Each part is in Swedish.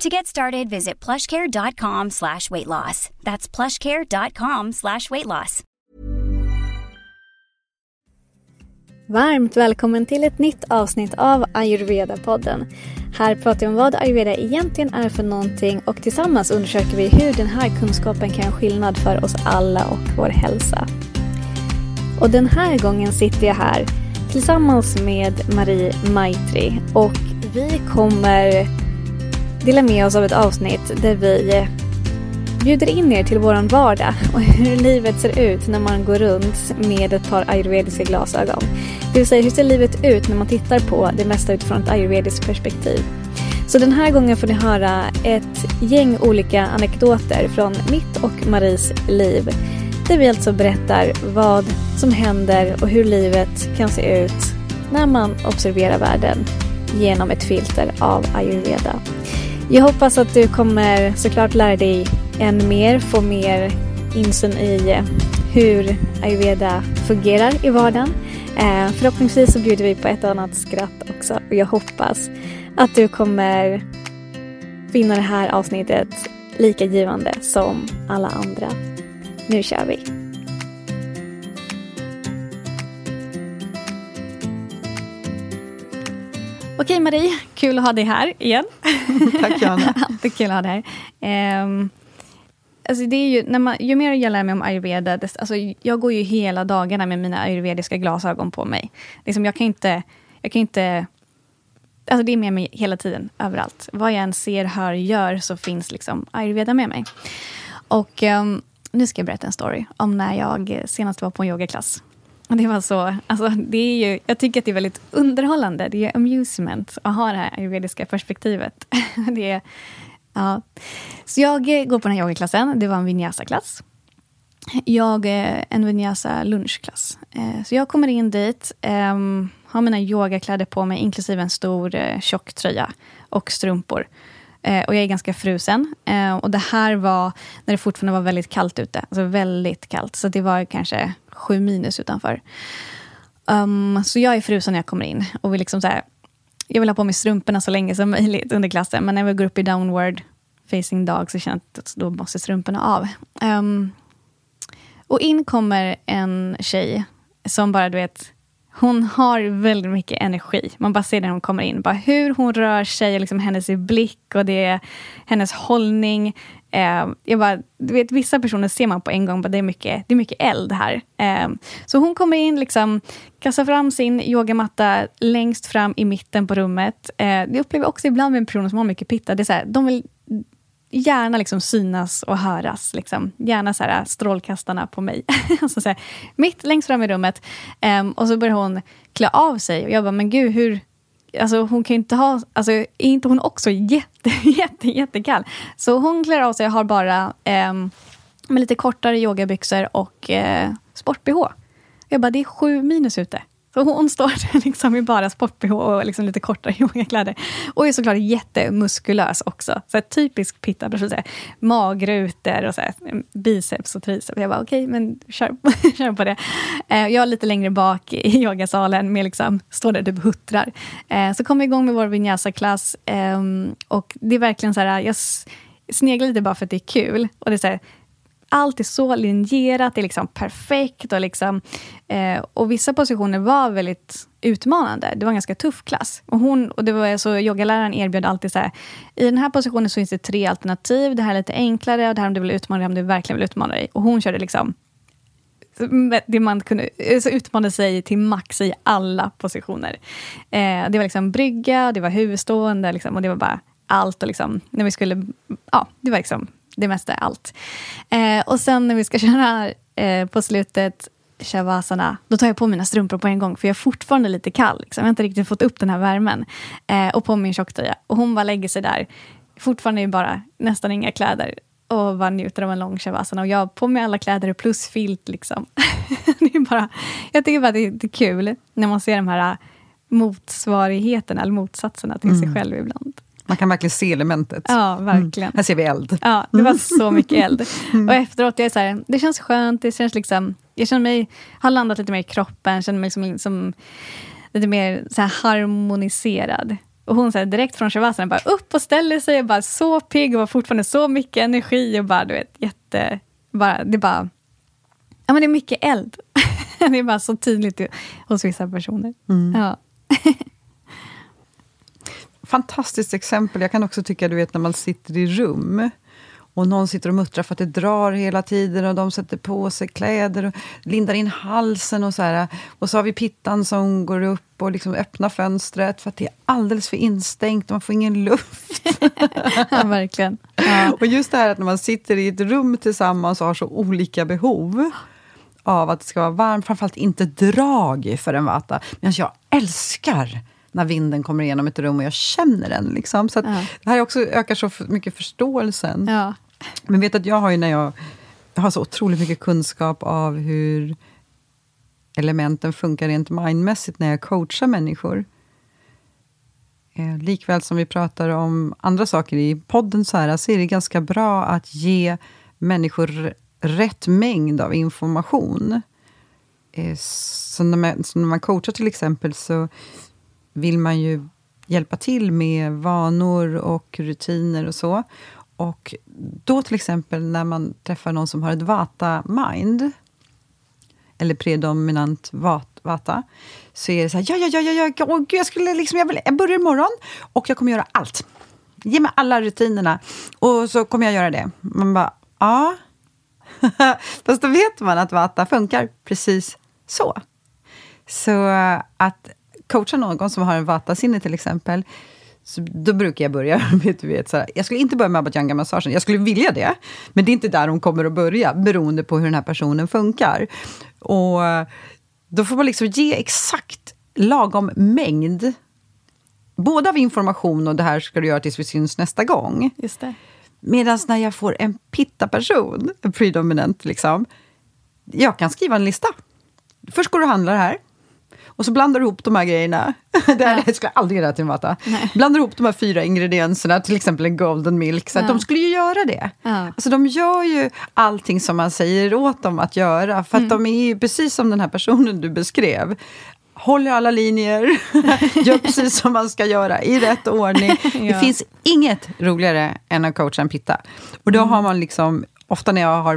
To get started, visit plushcare.com slash weight loss. That's plushcare.com slash weight loss. Varmt välkommen till ett nytt avsnitt av Ayurveda-podden. Här pratar vi om vad ayurveda egentligen är för någonting och tillsammans undersöker vi hur den här kunskapen kan göra skillnad för oss alla och vår hälsa. Och den här gången sitter jag här tillsammans med Marie Maitri och vi kommer dela med oss av ett avsnitt där vi eh, bjuder in er till våran vardag och hur livet ser ut när man går runt med ett par ayurvediska glasögon. Det vill säga, hur ser livet ut när man tittar på det mesta utifrån ett ayurvediskt perspektiv? Så den här gången får ni höra ett gäng olika anekdoter från mitt och Maries liv. Där vi alltså berättar vad som händer och hur livet kan se ut när man observerar världen genom ett filter av ayurveda. Jag hoppas att du kommer såklart lära dig än mer, få mer insyn i eh, hur ayurveda fungerar i vardagen. Eh, förhoppningsvis så bjuder vi på ett annat skratt också och jag hoppas att du kommer finna det här avsnittet lika givande som alla andra. Nu kör vi! Okej Marie, kul att ha dig här igen. Tack Johanna. Alltid kul att ha dig här. Um, alltså det är ju, när man, ju mer jag lär mig om ayurveda, dess, alltså jag går ju hela dagarna med mina ayurvediska glasögon på mig. Liksom jag kan inte, jag kan inte Alltså det är med mig hela tiden, överallt. Vad jag än ser, hör, gör, så finns liksom ayurveda med mig. Och um, nu ska jag berätta en story om när jag senast var på en yogaklass. Och det var så, alltså det är ju, jag tycker att det är väldigt underhållande. Det är amusement att ha det här ayurvediska perspektivet. det är, ja. Så jag går på den här yogaklassen. Det var en vinyasa-klass. Jag eh, en vinyasa lunchklass. Eh, så jag kommer in dit, ehm, har mina yogakläder på mig, inklusive en stor eh, tjock tröja och strumpor. Och jag är ganska frusen. Och det här var när det fortfarande var väldigt kallt ute. Alltså väldigt kallt. Så det var kanske sju minus utanför. Um, så jag är frusen när jag kommer in. Och vill liksom så här, jag vill ha på mig strumporna så länge som möjligt under klassen. Men när vi går upp i downward facing dog så känner jag att då måste strumporna av. Um, och in kommer en tjej som bara, du vet, hon har väldigt mycket energi. Man bara ser när hon kommer in. Bara hur hon rör sig, liksom hennes blick och det, hennes hållning. Eh, jag bara, du vet, vissa personer ser man på en gång, bara, det, är mycket, det är mycket eld här. Eh, så hon kommer in, liksom, kastar fram sin yogamatta längst fram i mitten på rummet. Eh, jag upplever också ibland med personer som har mycket pitta, det är så här, de vill gärna liksom synas och höras. Liksom. Gärna så här, strålkastarna på mig. alltså så här, mitt längst fram i rummet. Eh, och så börjar hon klä av sig. Och jag bara, men gud, hur... Alltså hon kan inte ha... Alltså är inte hon också jätte, jätte, jättekall? Så hon klär av sig och har bara eh, med lite kortare yogabyxor och eh, sport-bh. Jag bara, det är sju minus ute. Så hon står liksom i bara sport-bh och liksom lite kortare yogakläder. Och är såklart jättemuskulös också. Så här, typisk pitta, magrutor och så här, mm, biceps och triceps. Jag bara, okej, okay, men kör, kör på det. Eh, jag är lite längre bak i yogasalen, med liksom, står där och typ huttrar. Eh, så kom vi igång med vår vinyasa-klass. Eh, och det är verkligen så här, jag sneglar lite bara för att det är kul. Och det är så här, allt är så linjerat, det är liksom perfekt. Och, liksom, eh, och vissa positioner var väldigt utmanande. Det var en ganska tuff klass. Och, hon, och det var så, yogaläraren erbjöd alltid så här, i den här positionen så finns det tre alternativ. Det här är lite enklare, och det här om du vill utmana dig, om du verkligen vill utmana dig. Och hon körde liksom det man kunde alltså, så utmanade sig till max i alla positioner. Eh, det var liksom brygga, det var huvudstående liksom, och det var bara allt. Och liksom, när vi skulle, ja, det var liksom det mesta är allt. Eh, och sen när vi ska köra eh, på slutet shavasana, då tar jag på mina strumpor på en gång, för jag är fortfarande lite kall. Liksom. Jag har inte riktigt fått upp den här värmen. Eh, och på min tjocktröja. Och hon bara lägger sig där, fortfarande bara nästan inga kläder. och bara njuter av en lång shavasana. Och jag har på mig alla kläder plus filt. Liksom. det är bara, jag tycker bara det är, det är kul när man ser de här motsvarigheterna, eller motsatserna till mm. sig själv ibland. Man kan verkligen se elementet. Ja, verkligen. Mm. Här ser vi eld. Ja, det var så mycket eld. Mm. Och efteråt, jag är så här, det känns skönt, det känns liksom, jag känner mig, har landat lite mer i kroppen, känner mig som, som lite mer så harmoniserad. Och hon så här, direkt från shavasana bara upp och ställer sig och bara så pigg och har fortfarande så mycket energi och bara du vet jätte, bara, det är bara, ja men det är mycket eld. det är bara så tydligt hos vissa personer. Mm. Ja. Fantastiskt exempel. Jag kan också tycka, du vet när man sitter i rum och någon sitter och muttrar för att det drar hela tiden och de sätter på sig kläder och lindar in halsen och så här. Och så har vi pittan som går upp och liksom öppnar fönstret för att det är alldeles för instängt och man får ingen luft. ja, verkligen. Ja. Och just det här att när man sitter i ett rum tillsammans och har så olika behov av att det ska vara varmt, framförallt inte drag för en vata. Men jag älskar när vinden kommer igenom ett rum och jag känner den. Liksom. Så ja. Det här också ökar så mycket förståelsen. Ja. Men vet att jag har ju när jag, jag har så otroligt mycket kunskap av hur elementen funkar rent mindmässigt när jag coachar människor. Eh, likväl som vi pratar om andra saker i podden så, här, så är det ganska bra att ge människor rätt mängd av information. Eh, så när man, så när man coachar till exempel så vill man ju hjälpa till med vanor och rutiner och så. Och då till exempel när man träffar någon som har ett vata-mind, eller predominant vata, så är det så här, ja, ja, ja, ja, ja, åh, gud, jag, skulle liksom, jag, vill, jag börjar imorgon och jag kommer göra allt. Ge mig alla rutinerna och så kommer jag göra det. Man bara, ja. Fast då vet man att vata funkar precis så. Så att coachar någon som har en vata-sinne till exempel, så då brukar jag börja med, du vet, så här, jag skulle inte börja med abhyanga-massagen, jag skulle vilja det, men det är inte där de kommer att börja, beroende på hur den här personen funkar. Och då får man liksom ge exakt lagom mängd, både av information och det här ska du göra tills vi syns nästa gång. Medan när jag får en pitta-person, predominant, liksom, jag kan skriva en lista. Först går du och handlar här. Och så blandar du ihop de här grejerna. det här ja. skulle jag aldrig göra till en vata. Blandar ihop de här fyra ingredienserna, till exempel en golden milk. Så ja. de skulle ju göra det. Ja. Alltså, de gör ju allting som man säger åt dem att göra. För att mm. de är ju precis som den här personen du beskrev håller alla linjer, gör precis som man ska göra i rätt ordning. ja. Det finns inget roligare än att coacha en pitta. Och då mm. har man liksom ofta när jag har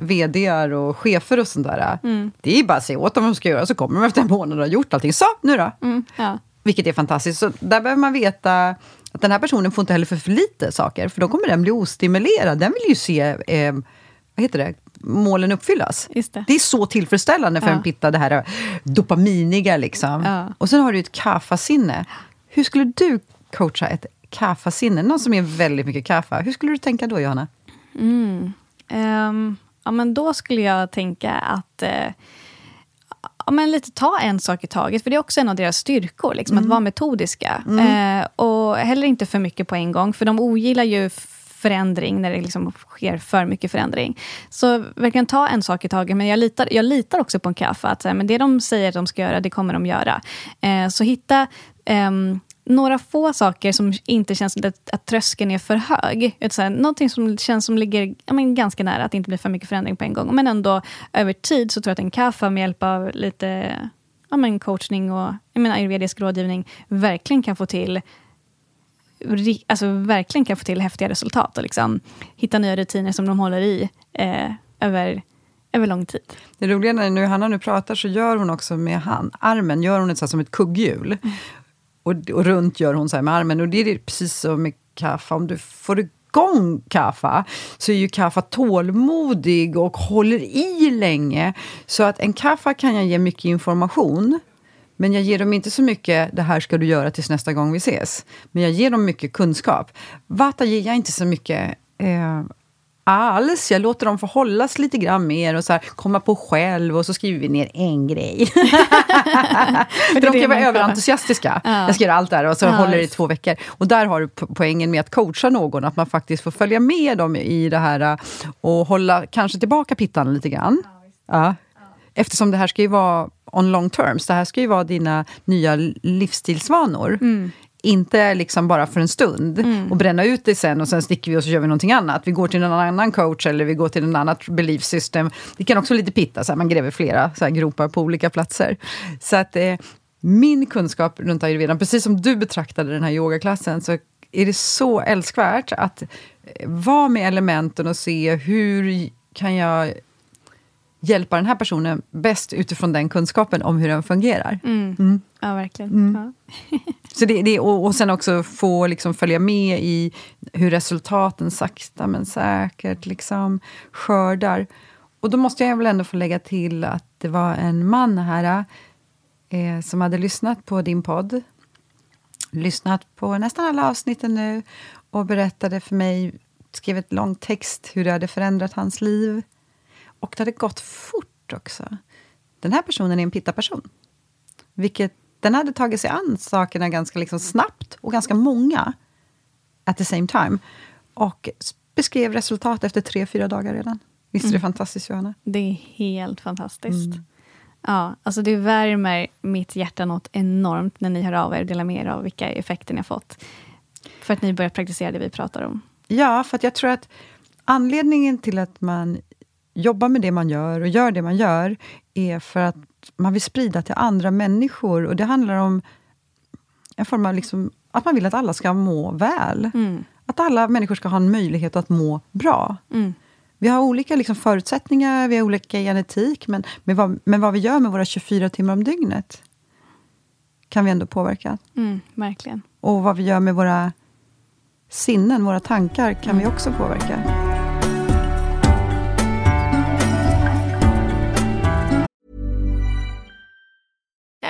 vd och chefer och sånt där, mm. det är bara att säga åt dem vad de ska göra, så kommer de efter en månad och har gjort allting. Så, nu då! Mm, ja. Vilket är fantastiskt. Så där behöver man veta att den här personen får inte heller för, för lite saker, för då kommer den bli ostimulerad. Den vill ju se, eh, vad heter det, målen uppfyllas. Det. det. är så tillfredsställande för ja. en pitta, det här dopaminiga. Liksom. Ja. Och sen har du ett kaffasinne. Hur skulle du coacha ett kaffasinne? Någon som är väldigt mycket kaffa. Hur skulle du tänka då, Johanna? Mm. Um, ja, men då skulle jag tänka att uh, ja, men lite ta en sak i taget, för det är också en av deras styrkor, liksom, mm. att vara metodiska. Mm. Uh, och heller inte för mycket på en gång, för de ogillar ju förändring, när det liksom sker för mycket förändring. Så verkligen ta en sak i taget, men jag litar, jag litar också på en kaffe, att men det de säger att de ska göra, det kommer de göra. Eh, så hitta um, några få saker som inte känns att, att tröskeln är för hög. Så här, någonting som känns som ligger ja, men ganska nära, att det inte blir för mycket förändring på en gång. Men ändå över tid så tror jag att en kaffe med hjälp av lite ja, men coachning och jag menar, ayurvedisk rådgivning verkligen kan få till alltså verkligen kan få till häftiga resultat och liksom hitta nya rutiner som de håller i eh, över, över lång tid. Det roliga när nu Hanna nu pratar så gör hon också med hand, armen gör hon ett så som ett kugghjul. Mm. Och, och runt gör hon så med armen. Och det är precis som med kaffe, om du får igång kaffe så är ju kaffe tålmodig och håller i länge. Så att en kaffe kan jag ge mycket information. Men jag ger dem inte så mycket, det här ska du göra tills nästa gång vi ses. Men jag ger dem mycket kunskap. Vata ger jag inte så mycket eh, alls. Jag låter dem få hållas lite grann mer och så här, komma på själv och så skriver vi ner en grej. För de kan vara överentusiastiska. Ja. Jag ska göra allt där och så ja, håller det i två veckor. Och där har du poängen med att coacha någon, att man faktiskt får följa med dem i det här och hålla kanske tillbaka pittan lite grann. Ja. Eftersom det här ska ju vara on long terms. Det här ska ju vara dina nya livsstilsvanor. Mm. Inte liksom bara för en stund mm. och bränna ut det sen och sen sticker vi och så gör vi någonting annat. Vi går till någon annan coach eller vi går till en annat belief system. Det kan också vara lite pitta, så här, man gräver flera så här, gropar på olika platser. Så att eh, min kunskap runt ayurveda, precis som du betraktade den här yogaklassen, så är det så älskvärt att eh, vara med elementen och se hur kan jag hjälpa den här personen bäst utifrån den kunskapen om hur den fungerar. Mm. Mm. Ja, verkligen. Mm. Ja. Så det, det, och, och sen också få liksom följa med i hur resultaten sakta men säkert liksom skördar. Och då måste jag väl ändå få lägga till att det var en man här eh, som hade lyssnat på din podd. Lyssnat på nästan alla avsnitten nu och berättade för mig, skrev ett långt text hur det hade förändrat hans liv. Och det hade gått fort också. Den här personen är en pitta-person. Vilket, den hade tagit sig an sakerna ganska liksom snabbt och ganska många at the same time. Och beskrev resultat efter tre, fyra dagar redan. Visst är det mm. fantastiskt, Johanna? Det är helt fantastiskt. Mm. Ja, alltså det värmer mitt hjärta något enormt när ni hör av er och delar med er av vilka effekter ni har fått. För att ni börjar praktisera det vi pratar om. Ja, för jag tror att anledningen till att man jobbar med det man gör och gör det man gör, är för att man vill sprida till andra människor. Och det handlar om en form av liksom, att man vill att alla ska må väl. Mm. Att alla människor ska ha en möjlighet att må bra. Mm. Vi har olika liksom, förutsättningar, vi har olika genetik, men, men, vad, men vad vi gör med våra 24 timmar om dygnet kan vi ändå påverka. Mm, verkligen. Och vad vi gör med våra sinnen, våra tankar, kan vi också påverka.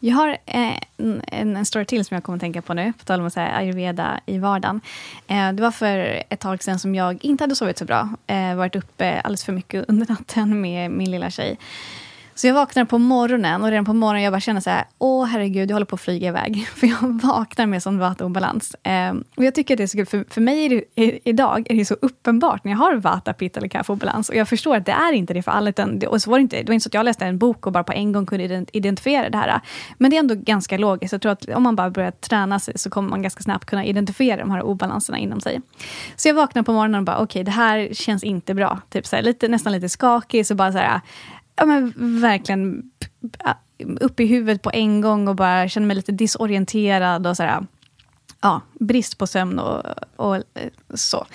Jag har eh, en, en story till som jag kommer att tänka på nu, på tal om att säga ayurveda i vardagen. Eh, det var för ett tag sedan som jag inte hade sovit så bra. Eh, varit uppe alldeles för mycket under natten med min lilla tjej. Så jag vaknar på morgonen och redan på morgonen jag bara känner så här, åh herregud, jag håller på att flyga iväg. För jag vaknar med sån vataobalans. Eh, och jag tycker att det är så kul, för, för mig är det, i, idag är det så uppenbart när jag har vata, pitta eller kaffeobalans. Och jag förstår att det är inte det för alla. Utan, det, och så var det, inte, det var inte så att jag läste en bok och bara på en gång kunde identifiera det här. Men det är ändå ganska logiskt. Jag tror att om man bara börjar träna sig så kommer man ganska snabbt kunna identifiera de här obalanserna inom sig. Så jag vaknar på morgonen och bara, okej, okay, det här känns inte bra. Typ så här, lite, nästan lite skakig, så bara så här, ja, men verkligen upp i huvudet på en gång och bara känner mig lite disorienterad och sådär. Ja, brist på sömn och, och eh, så.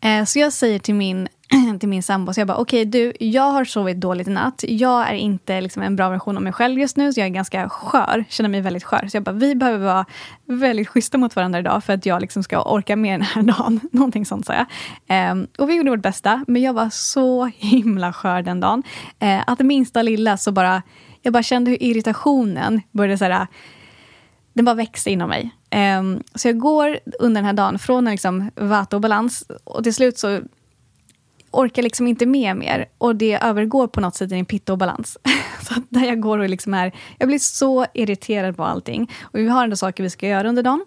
Eh, så jag säger till min till min sambo. Så jag bara, okej okay, du, jag har sovit dåligt i natt. Jag är inte liksom en bra version av mig själv just nu, så jag är ganska skör. Känner mig väldigt skör. Så jag bara, vi behöver vara väldigt schyssta mot varandra idag för att jag liksom ska orka med den här dagen. Någonting sånt sa jag. Um, och vi gjorde vårt bästa, men jag var så himla skör den dagen. Uh, att det minsta lilla så bara, jag bara kände hur irritationen började så här, den bara växte inom mig. Um, så jag går under den här dagen från en liksom, vata och balans och till slut så orkar liksom inte med mer. Och det övergår på något sätt i en pitta-obalans. så att där jag går och liksom är, jag blir så irriterad på allting. Och vi har ändå saker vi ska göra under dagen.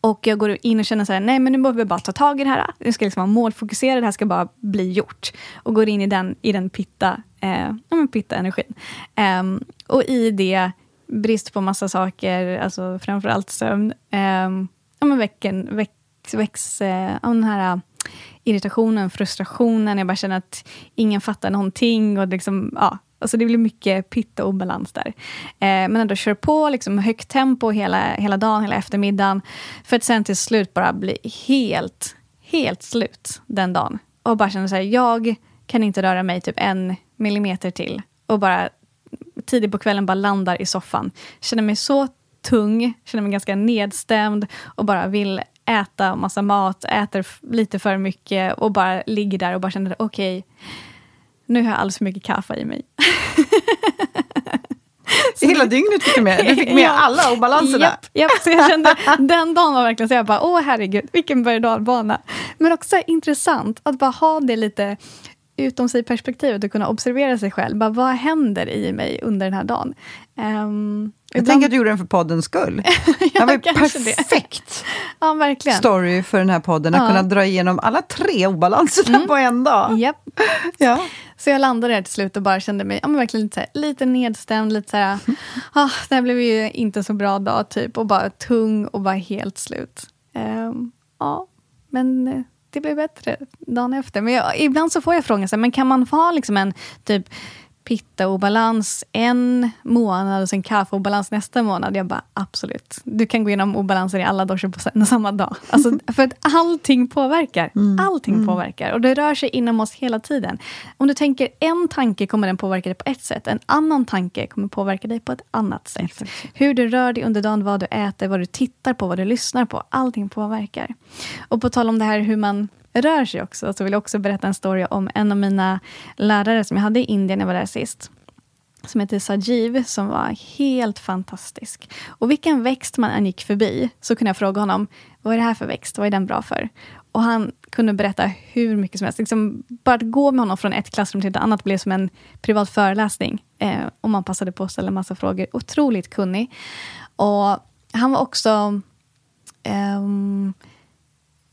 Och jag går in och känner så här, nej men nu behöver vi bara ta tag i det här. Nu ska liksom vara målfokuserad, det här ska bara bli gjort. Och går in i den, i den pitta, eh, pitta-energin. Um, ehm, och i det, brist på massa saker, alltså framförallt sömn. Um, ja, men väcken, väx, väx, eh, den här irritationen, frustrationen. Jag bara känner att ingen fattar någonting. Och liksom, ja, alltså det blir mycket pitta och obalans där. Eh, men ändå kör på, liksom högt tempo hela, hela dagen, hela eftermiddagen. För att sen till slut bara bli helt, helt slut den dagen. Och bara känna så här, jag kan inte röra mig typ en millimeter till. Och bara tidigt på kvällen bara landar i soffan. Känner mig så tung, känner mig ganska nedstämd och bara vill äta massa mat, äter lite för mycket och bara ligger där och bara känner okej, okay, nu har jag alldeles för mycket kaffe i mig. Hela dygnet fick du med? Du fick med ja. alla obalanserna? Japp, japp, så jag kände, den dagen var verkligen så jag bara, åh herregud, vilken berg dalbana. Men också intressant att bara ha det lite utom sig perspektivet och kunna observera sig själv. Bara, vad händer i mig under den här dagen? Um, jag ibland... tänker att du gjorde den för poddens skull. ja, det var perfekt ja, verkligen. story för den här podden, att ja. kunna dra igenom alla tre obalanserna mm. på en dag. Yep. ja. Så jag landade där till slut och bara kände mig ja, men verkligen lite, lite nedstämd, lite såhär, ah, det här blev ju inte så bra dag, typ, och bara tung och bara helt slut. Um, ja, men eh, det blev bättre dagen efter. Men jag, ibland så får jag frågan, så här, men kan man få ha liksom en typ pitta-obalans en månad och sen kaffe-obalans nästa månad. Jag bara, absolut. Du kan gå igenom obalanser i alla doser på samma dag. Alltså, för att allting påverkar. Mm. Allting mm. påverkar. Och det rör sig inom oss hela tiden. Om du tänker en tanke kommer den påverka dig på ett sätt. En annan tanke kommer påverka dig på ett annat sätt. Exakt. Hur du rör dig under dagen, vad du äter, vad du tittar på, vad du lyssnar på. Allting påverkar. Och på tal om det här hur man rör sig också, så vill jag också berätta en story om en av mina lärare som jag hade i Indien när jag var där sist. Som heter Sajiv, som var helt fantastisk. Och vilken växt man än gick förbi, så kunde jag fråga honom, vad är det här för växt? Vad är den bra för? Och han kunde berätta hur mycket som helst. Liksom, bara att gå med honom från ett klassrum till ett annat blev som en privat föreläsning. Eh, och man passade på att ställa massa frågor. Otroligt kunnig. Och han var också... Um,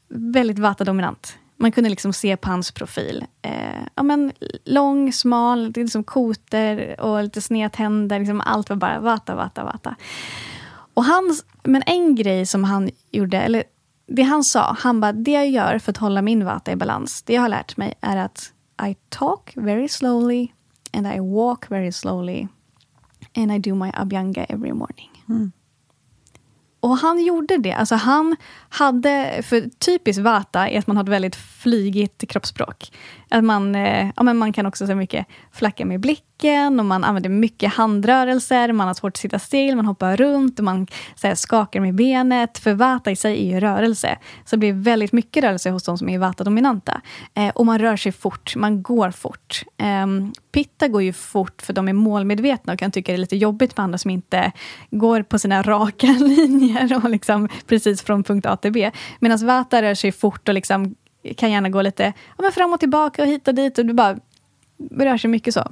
väldigt vata-dominant. Man kunde liksom se på hans profil. Eh, ja, men lång, smal, liksom koter och lite sneda tänder. Liksom allt var bara vata, vata, vata. Och hans, men en grej som han gjorde, eller det han sa, han bara, det jag gör för att hålla min vata i balans, det jag har lärt mig är att I talk very slowly and I walk very slowly and I do my abhyanga every morning. Mm. Och han gjorde det. Alltså han hade, för typiskt Vata är att man har ett väldigt flygigt kroppsspråk. Att man, eh, ja, men man kan också så mycket flacka med blick nacken och man använder mycket handrörelser, man har svårt att sitta still, man hoppar runt och man så här, skakar med benet. För Vata i sig är ju rörelse. Så det blir väldigt mycket rörelse hos de som är Vata-dominanta. Eh, och man rör sig fort, man går fort. Eh, Pitta går ju fort för de är målmedvetna och kan tycka det är lite jobbigt med andra som inte går på sina raka linjer och liksom precis från punkt A till B. Medan Vata rör sig fort och liksom kan gärna gå lite ja, men fram och tillbaka och hit och dit. Och det bara rör sig mycket så.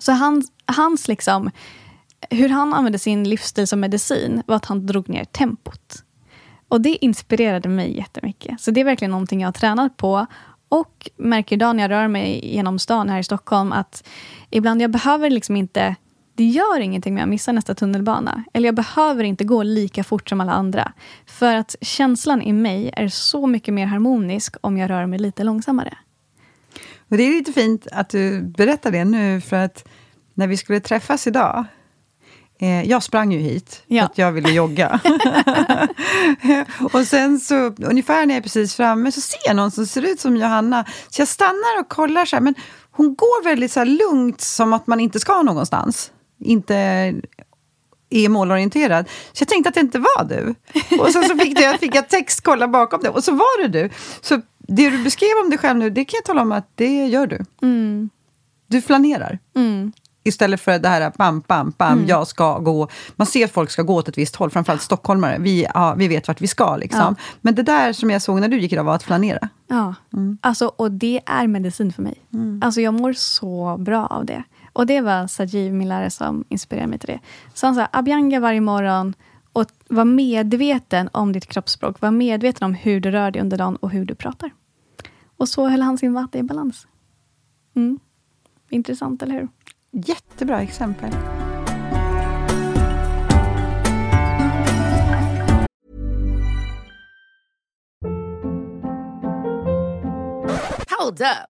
Så hans, hans liksom, hur han använde sin livsstil som medicin var att han drog ner tempot. Och det inspirerade mig jättemycket. Så det är verkligen någonting jag har tränat på. Och märker idag när jag rör mig genom stan här i Stockholm att ibland jag behöver liksom inte det gör ingenting om jag missar nästa tunnelbana. Eller jag behöver inte gå lika fort som alla andra. För att känslan i mig är så mycket mer harmonisk om jag rör mig lite långsammare. Och Det är lite fint att du berättar det nu, för att när vi skulle träffas idag eh, jag sprang ju hit ja. för att jag ville jogga. och sen så, ungefär när jag är precis framme, så ser jag någon som ser ut som Johanna. Så jag stannar och kollar, så här, men hon går väldigt så lugnt, som att man inte ska någonstans inte är målorienterad. Så jag tänkte att det inte var du. Och sen så fick jag, fick jag text, kolla bakom det, och så var det du. Så det du beskrev om dig själv nu, det kan jag tala om att det gör du. Mm. Du flanerar. Mm. Istället för det här bam, bam, bam, jag ska gå. Man ser att folk ska gå åt ett visst håll, framförallt stockholmare. Vi, ja, vi vet vart vi ska. Liksom. Ja. Men det där som jag såg när du gick idag var att flanera. Ja, alltså, och det är medicin för mig. Alltså, jag mår så bra av det. Och det var Sajiv, min lärare, som inspirerade mig till det. Så han sa, Abhyanga varje morgon och var medveten om ditt kroppsspråk. Var medveten om hur du rör dig under dagen och hur du pratar. Och så höll han sin vatten i balans. Mm. Intressant, eller hur? Jättebra exempel. Hold up.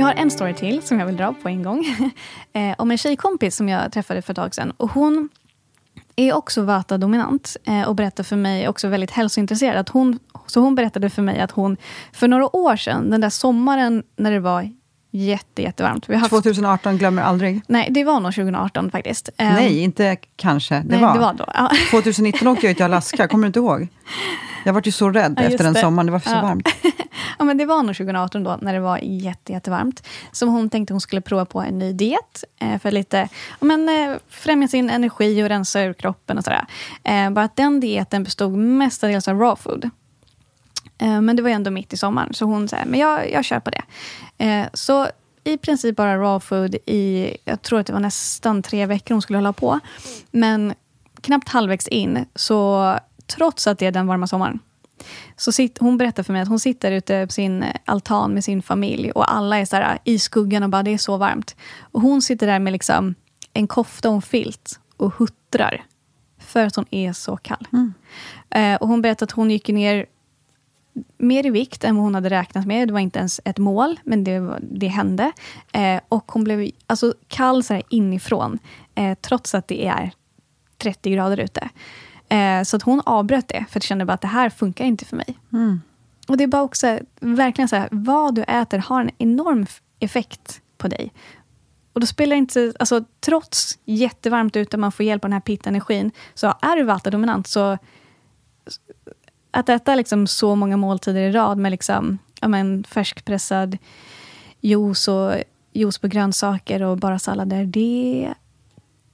Jag har en story till som jag vill dra på en gång. eh, om en tjejkompis som jag träffade för ett tag sedan. Och hon är också Vata-dominant eh, och berättar för mig, också väldigt hälsointresserad. Att hon, så hon berättade för mig att hon för några år sedan, den där sommaren när det var jätte, jättevarmt. Vi har haft, 2018 glömmer aldrig. nej, det var nog 2018 faktiskt. Eh, Nej, inte kanske. Det, nej, var. det var då. Ja. 2019 åkte jag till Alaska, kommer du inte ihåg? Jag var ju så rädd Ja, efter den det. sommaren, det var så Ja. varmt. ja, men det var nog 2018 då, när det var jätte, jättevarmt. Som hon tänkte hon skulle prova på en ny diet. Eh, för att lite ja, men, eh, främja sin energi och rensa ur kroppen och sådär. Eh, bara att den dieten bestod mestadels av raw food. Eh, men det var ju ändå mitt i sommaren, så hon sa, men jag, jag kör på det. Eh, så i princip bara raw food i, jag tror att det var nästan tre veckor hon skulle hålla på. Men knappt halvvägs in, så trots att det är den varma sommaren, så sitt, hon berättar för mig att hon sitter ute på sin altan med sin familj och alla är så här, i skuggan och bara det är så varmt. Och hon sitter där med liksom en kofta och en filt och huttrar för att hon är så kall. Eh, och hon berättar att hon gick ner mer i vikt än vad hon hade räknat med. Det var inte ens ett mål, men det, var- det hände. Eh, och hon blev alltså, kall så här inifrån, eh, trots att det är 30 grader ute. Eh, så att hon avbröt det, för att kände bara att det här funkar inte för mig. Och det är bara också verkligen så här, vad du äter har en enorm effekt på dig. Och då spelar inte, alltså trots jättevarmt ute, man får hjälp av den här pitta-energin, så är du vata-dominant, så att äta liksom så många måltider i rad med liksom, ja, men, färskpressad juice och juice på grönsaker och bara sallader, det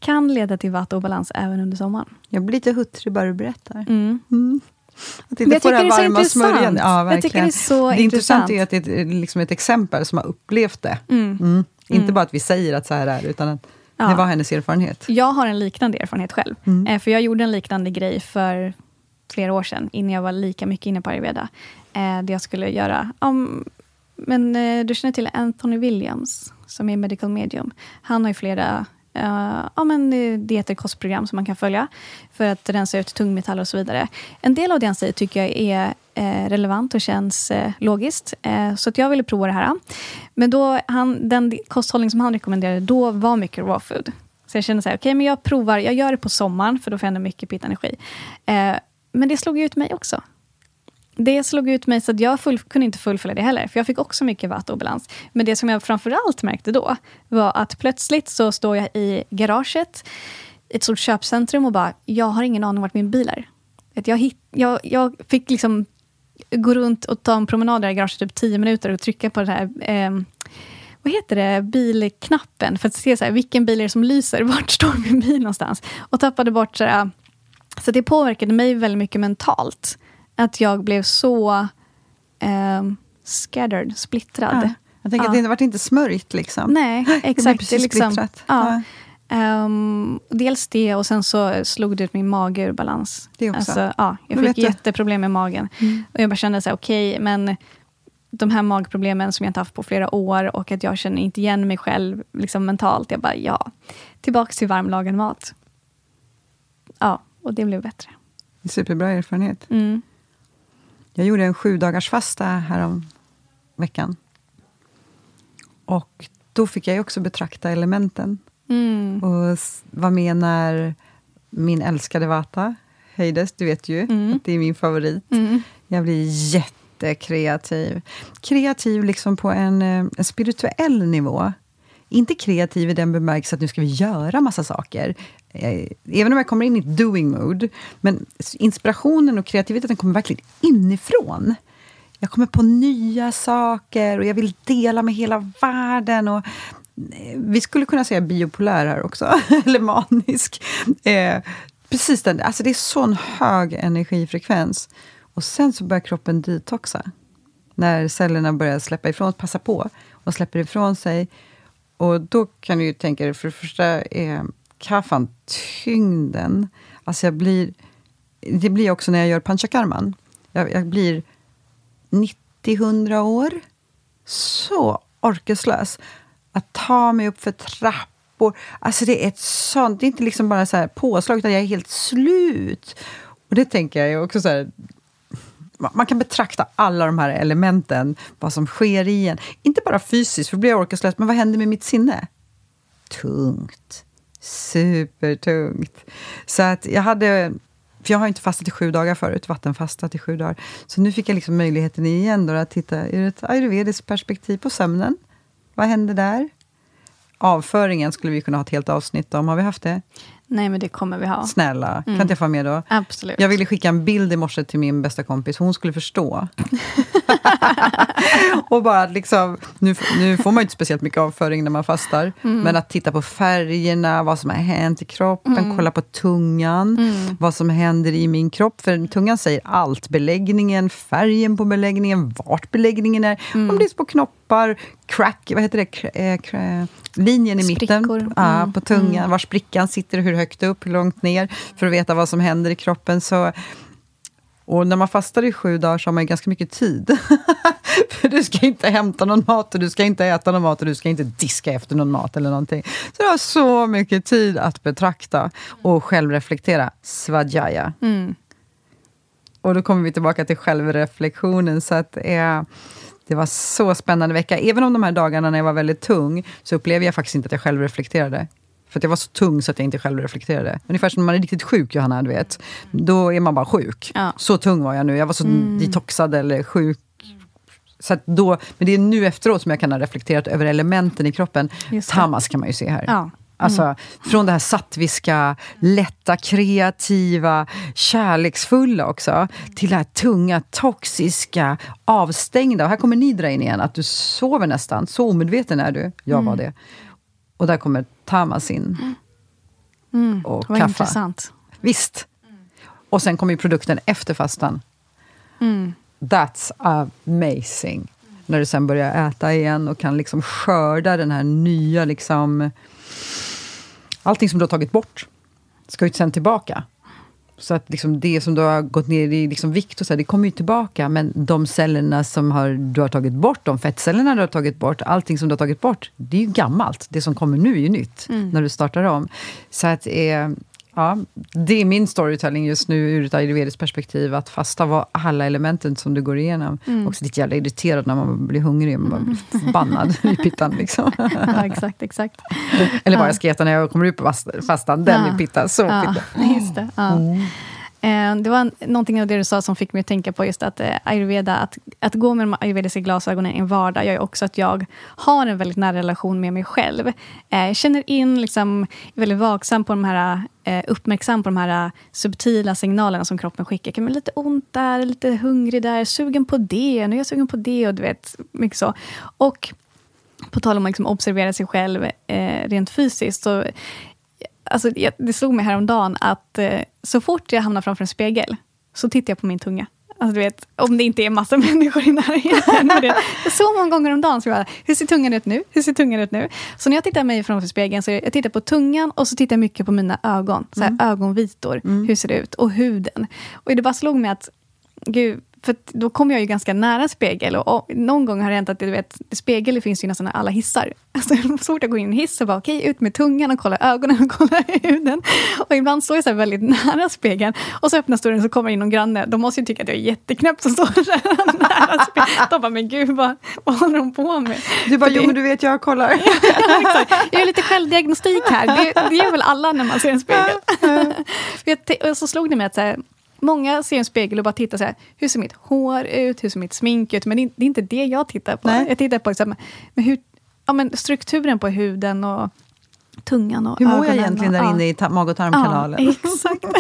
kan leda till vata-obalans även under sommaren. Jag blir lite huttrig bara du berättar. Mm. Att Men jag inte få det är så varma smörjan. Ja, Jag tycker det är så det intressant. är att det är ett, liksom ett exempel som har upplevt det. Mm. Inte bara att vi säger att så här är utan att Ja. det var hennes erfarenhet. Jag har en liknande erfarenhet själv. Eh, för jag gjorde en liknande grej för flera år sedan, innan jag var lika mycket inne på ayurveda. Eh, det jag skulle göra... om men eh, du känner till Anthony Williams, som är medical medium. Han har ju flera Uh, ja, men, dieter, kostprogram som man kan följa för att rensa ut tungmetaller och så vidare. En del av det han säger tycker jag är eh, relevant och känns eh, logiskt. Eh, så att jag ville prova det här. Men då, han, den kosthållning som han rekommenderade då var mycket raw food. Så jag kände så här, okej, men jag provar, jag gör det på sommaren, för då får jag ändå mycket pittenergi. Eh, men det slog ut mig också. Det slog ut mig så att jag full, kunde inte fullfölja det heller, för jag fick också mycket vattobalans. Men det som jag framförallt märkte då, var att plötsligt så står jag i garaget, i ett stort köpcentrum och bara, jag har ingen aning vart min bil är. Jag, hit, jag, jag fick liksom gå runt och ta en promenad där i garaget typ tio minuter och trycka på den här eh, vad heter det, bilknappen för att se så här, vilken bil är det som lyser, vart står min bil någonstans? Och tappade bort så här, ah, så det påverkade mig väldigt mycket mentalt. Att jag blev så ehm, scattered, splittrad. Ja. Jag tänker Ja. att det vart inte smörjt liksom. Nej, exakt. precis liksom, splittrat. ja. Ehm, dels det och sen så slog det ut min mage ur balans. Det också. Alltså, ja, jag fick. Mm. jätteproblem med magen. Och jag bara kände så här, okej, men de här magproblemen som jag inte haft på flera år och att jag känner inte igen mig själv liksom mentalt. Jag bara, ja, tillbaka till varmlagad mat. Ja, och det blev bättre. Superbra erfarenhet. Mm. Jag gjorde en sju dagars fasta här om veckan. Och då fick jag också betrakta elementen. Mm. Och vad menar min älskade Vata höjdes? Du vet ju Mm. att det är min favorit. Mm. Jag blir jättekreativ. Kreativ liksom på en, eh, en spirituell nivå. Inte kreativ i den bemärkelsen att nu ska vi göra massa saker. Eh, även om jag kommer in i ett doing mood. Men inspirationen och kreativiteten kommer verkligen inifrån. Jag kommer på nya saker och jag vill dela med hela världen. Och eh, vi skulle kunna säga biopolär här också, eller manisk. Eh, precis den, alltså det är sån hög energifrekvens. Och sen så börjar kroppen detoxa. När cellerna börjar släppa ifrån, passa på, och släpper ifrån sig. Och då kan du ju tänka dig, för det första är kaffan tyngden. Alltså jag blir... Det blir också när jag gör panchakarman. Jag, jag blir 90-100 år. Så orkeslös. Att ta mig upp för trappor. Alltså det är ett sånt... Det är inte liksom bara så här påslag, utan jag är helt slut. Och det tänker jag också så här man- kan betrakta alla de här elementen, vad som sker i en. Inte bara fysiskt, för då blir jag orkeslös, men vad händer med mitt sinne? Tungt. Supertungt. Så att jag hade... För jag har inte fastat i sju dagar förut, vattenfastat i sju dagar. Så nu fick jag liksom möjligheten igen då att titta ur ett ayurvediskt perspektiv på sömnen. Vad händer där? Avföringen skulle vi kunna ha ett helt avsnitt om. Har vi haft det? Nej, men det kommer vi ha. Snälla, kan inte jag få vara med då? Absolut. Jag ville skicka en bild i morse till min bästa kompis, hon skulle förstå. och bara liksom, nu, nu får man ju inte speciellt mycket avföring när man fastar, men att titta på färgerna, vad som har hänt i kroppen, kolla på tungan, vad som händer i min kropp. För tungan säger allt, beläggningen, färgen på beläggningen, vart beläggningen är, om det är små knoppar, crack, vad heter det, Cra- eh, cra- linjen i Sprickor. mitten ja, Mm, på tungan, var sprickan sitter, hur högt upp, hur långt ner, för att veta vad som händer i kroppen. Så och när man fastar i sju dagar så har man ju ganska mycket tid. För du ska inte hämta någon mat, och du ska inte äta någon mat och du ska inte diska efter någon mat eller någonting. Så du har så mycket tid att betrakta och självreflektera. Svadjaya. Mm. Och då kommer vi tillbaka till självreflektionen. Så att, eh, det var så spännande vecka. Även om de här dagarna när jag var väldigt tung, så upplevde jag faktiskt inte att jag självreflekterade. För att jag var så tung så att jag inte självreflekterade. Ungefär som när man är riktigt sjuk, Johanna, du vet. Då är man bara sjuk. Ja. Så tung var jag nu. Jag var så detoxad eller sjuk. Så då, men det är nu efteråt som jag kan ha reflekterat över elementen i kroppen. Tamas kan man ju se här. Ja. Alltså, från det här sattviska, lätta, kreativa, kärleksfulla också, till det här tunga, toxiska, avstängda. Och här kommer nidra in igen, att du sover nästan. Så omedveten är du. Jag var det. Och där kommer tamas in. Och Vad kaffe. intressant. Visst. Och sen kommer ju produkten efter fastan. That's amazing. När du sen börjar äta igen och kan liksom skörda den här nya... Liksom, allting som du har tagit bort ska ju sen tillbaka. Så att liksom det som du har gått ner i liksom vikt, och så här, det kommer ju tillbaka. Men de cellerna som har, du har tagit bort, de fettcellerna du har tagit bort, allting som du har tagit bort, det är ju gammalt. Det som kommer nu är ju nytt, när du startar om. Så att, eh, ja, det är min storytelling just nu ur ett ayurvediskt perspektiv, att fasta var alla elementen som du går igenom. Också lite jävla irriterad när man blir hungrig, man blir förbannad i pittan. Liksom. Ja, exakt, exakt. Eller vad jag ska äta när jag kommer ut på fast- fastan, den Ja. är pitta, så Ja, pitta. just det. Ja. Eh, Eh, det var någonting av det du sa som fick mig att tänka på just att eh, ayurveda, att, att gå med de ayurvediska glasögonen i en vardag gör ju också att jag har en väldigt nära relation med mig själv. Jag känner in, liksom, är väldigt vaksam på de här, uppmärksam på de här subtila signalerna som kroppen skickar. Kan man lite ont där, lite hungrig där, sugen på det, nu är jag sugen på det och du vet, mycket så. Och på tal om att liksom observera sig själv eh, rent fysiskt, så alltså, det slog mig häromdagen att eh, så fort jag hamnar framför en spegel, så tittar jag på min tunga. Alltså, du vet, om det inte är massa människor i närheten. Så många gånger om dagen. Så jag hur ser tungan ut nu? Hur ser tungan ut nu? Så när jag tittar mig framför spegeln, så jag tittar på tungan och så tittar jag mycket på mina ögon. Så här, Ögonvitor, hur ser det ut? Och huden. Och det bara slog mig att, gud, för då kommer jag ju ganska nära spegel. Och, och någon gång har det hänt att du vet, spegel finns ju nästan i alla hissar. Alltså, så fort jag går in i en hiss så bara okej, okay, ut med tungan och kolla ögonen och kolla huden. Och ibland står jag så väldigt nära spegeln och så öppnas dörren så kommer in någon granne. De måste ju tycka att jag är jätteknäpp som står så nära spegeln. De bara, men gud vad, vad håller de på med? Du bara, jo men du vet jag kollar. jag gör lite självdiagnostik här. Det, det gör väl alla när man ser en spegel. och så slog det mig att så här, Många ser en spegel och bara tittar så här, hur ser mitt hår ut, hur ser mitt smink ut? Men det är inte det jag tittar på. Nej. Jag tittar på liksom, men hur, ja, men strukturen på huden och tungan och Hur mår jag egentligen och, där inne i mag och tarmkanalen? Ja, exakt.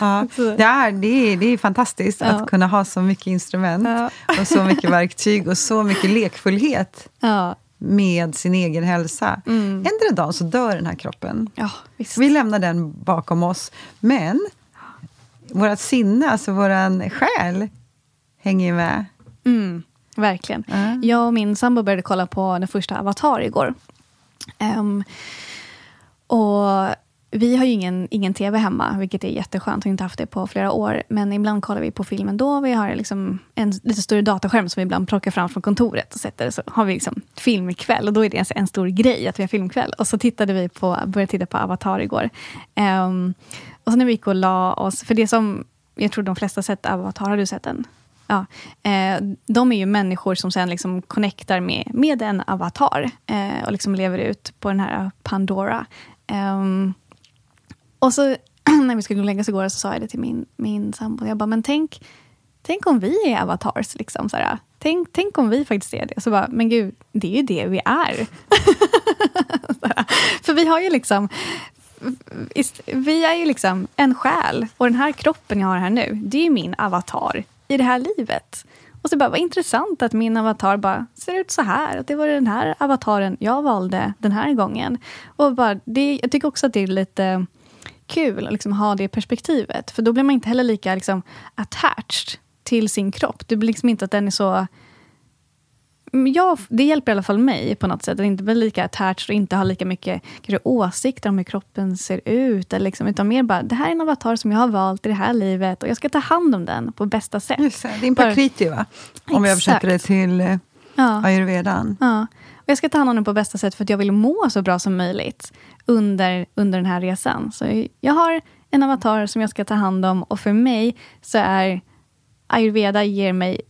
ja, det, är, det, är, det är fantastiskt ja. att kunna ha så mycket instrument och så mycket verktyg och så mycket lekfullhet. Med sin egen hälsa. Mm. Ändra dagen så dör den här kroppen. Vi lämnar den bakom oss. Men vårt sinne, alltså vår själ, hänger med. Mm, verkligen. Mm. Jag och min sambo började kolla på den första Avatar igår. Um, och vi har ju ingen, ingen tv hemma, vilket är jätteskönt. Vi har inte haft det på flera år. Men ibland kollar vi på filmen då. Vi har liksom en lite större dataskärm som vi ibland plockar fram från kontoret. och sätter Så har vi liksom filmkväll. Och då är det en, stor grej att vi har filmkväll. Och så tittade vi på, började titta på Avatar igår. Um, och så när vi gick och la oss, för det som jag tror de flesta sett Avatar, har du sett den? Ja, eh, de är ju människor som sen liksom connectar med, med en avatar eh, och liksom lever ut på den här Pandora. Eh, och så när vi skulle gå och lägga oss igår så sa jag det till min, min sambo. Jag bara, men tänk, tänk om vi är avatars. Liksom, såhär. Tänk, tänk om vi faktiskt är det. Så bara, men gud, det är ju det vi är. För vi har ju liksom vi är ju liksom en själ och den här kroppen jag har här nu, det är ju min avatar i det här livet. Och så bara, vad intressant att min avatar bara ser ut så här. Att det var den här avataren jag valde den här gången. Och bara, det, jag tycker också att det är lite kul att liksom ha det perspektivet. För då blir man inte heller lika liksom, attached till sin kropp. Det blir liksom inte att den är så Ja, det hjälper i alla fall mig på något sätt. Att inte bli lika attached och inte ha lika mycket kanske, åsikter om hur kroppen ser ut. Eller liksom, utan mer bara, det här är en avatar som jag har valt i det här livet och jag ska ta hand om den på bästa sätt. Just det, din prakriti va? Om vi översätter det till eh, ja. ayurvedan. Ja. Och jag ska ta hand om den på bästa sätt för att jag vill må så bra som möjligt under, under den här resan. Så jag har en avatar som jag ska ta hand om och för mig så är ayurveda ger mig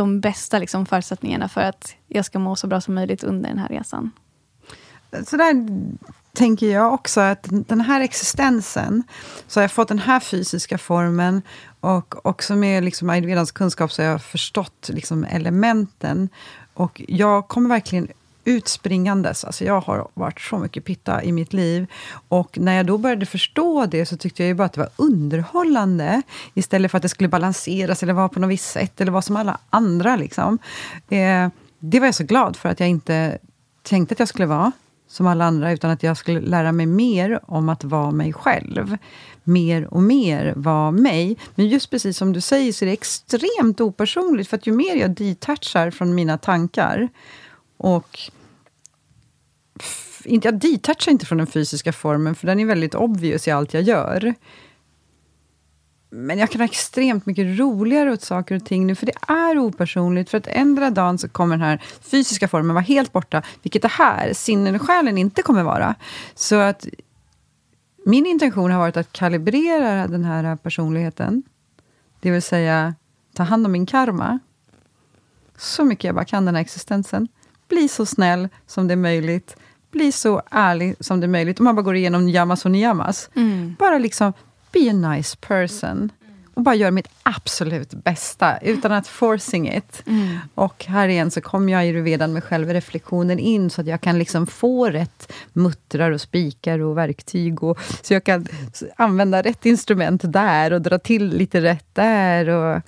de bästa liksom, förutsättningarna för att jag ska må så bra som möjligt under den här resan. Så där tänker jag också, att den här existensen, så har jag fått den här fysiska formen och också med liksom ayurvedans kunskap så har jag förstått liksom elementen. Och jag kommer verkligen utspringandes. Alltså jag har varit så mycket pitta i mitt liv. Och när jag då började förstå det så tyckte jag ju bara att det var underhållande istället för att det skulle balanseras eller vara på något visst sätt eller vara som alla andra. Liksom. Eh, det var jag så glad för att jag inte tänkte att jag skulle vara som alla andra, utan att jag skulle lära mig mer om att vara mig själv. Mer och mer vara mig. Men just precis som du säger så är det extremt opersonligt, för att ju mer jag detachar från mina tankar och inte, jag detachar inte från den fysiska formen, för den är väldigt obvious i allt jag gör. Men jag kan ha extremt mycket roligare åt saker och ting nu, för det är opersonligt. För att ändra dagen så kommer den här fysiska formen vara helt borta, vilket det här, sinnen och själen, inte kommer vara. Så att min intention har varit att kalibrera den här personligheten. Det vill säga, ta hand om min karma. Så mycket jag bara kan, den här existensen. Bli så snäll som det är möjligt. Bli så ärlig som det är möjligt. Om man bara går igenom yamas och niyamas. Mm. Bara liksom, be a nice person. Och bara göra mitt absolut bästa, utan att forcing it. Mm. Och här igen så kommer jag i redan med självreflektionen in, så att jag kan liksom få rätt muttrar och spikar och verktyg. Och, så jag kan använda rätt instrument där och dra till lite rätt där. Och,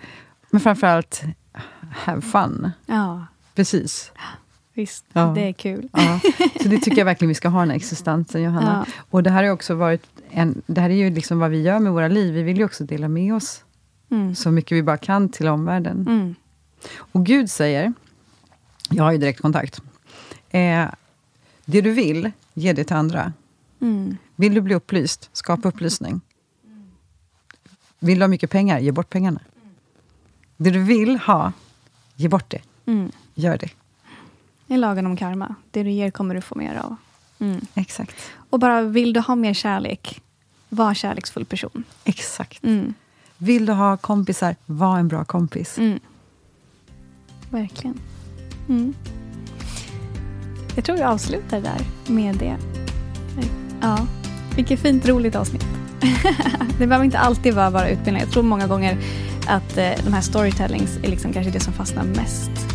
men framförallt, have fun. Ja. Precis. Visst, ja. det är kul. Ja. Så det tycker jag verkligen vi ska ha, den här existensen, Johanna. Ja. Och det här har också varit en, det här är ju liksom vad vi gör med våra liv. Vi vill ju också dela med oss mm. så mycket vi bara kan till omvärlden. Mm. Och Gud säger, jag har ju direktkontakt, eh, det du vill, ge det till andra. Mm. Vill du bli upplyst, skapa upplysning. Vill du ha mycket pengar, ge bort pengarna. Det du vill ha, ge bort det. Mm. Gör det. Är lagen om karma. Det du ger kommer du få mer av. Mm. Exakt. Och bara, vill du ha mer kärlek, var kärleksfull person. Exakt. Mm. Vill du ha kompisar, var en bra kompis. Mm. Verkligen. Mm. Jag tror vi avslutar där med det. Ja, vilket fint roligt avsnitt. det behöver inte alltid vara bara utbildning. Jag tror många gånger att eh, de här storytellings är liksom kanske det som fastnar mest.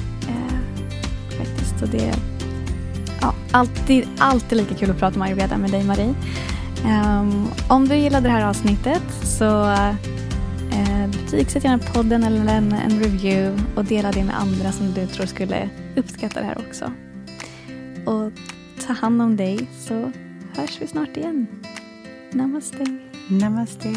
Så det är ja, alltid, alltid lika kul att prata om ayurveda med dig Marie. Um, om du gillade det här avsnittet så uh, betygsätt gärna podden eller en, en review och dela det med andra som du tror skulle uppskatta det här också. Och ta hand om dig så hörs vi snart igen. Namaste. Namaste.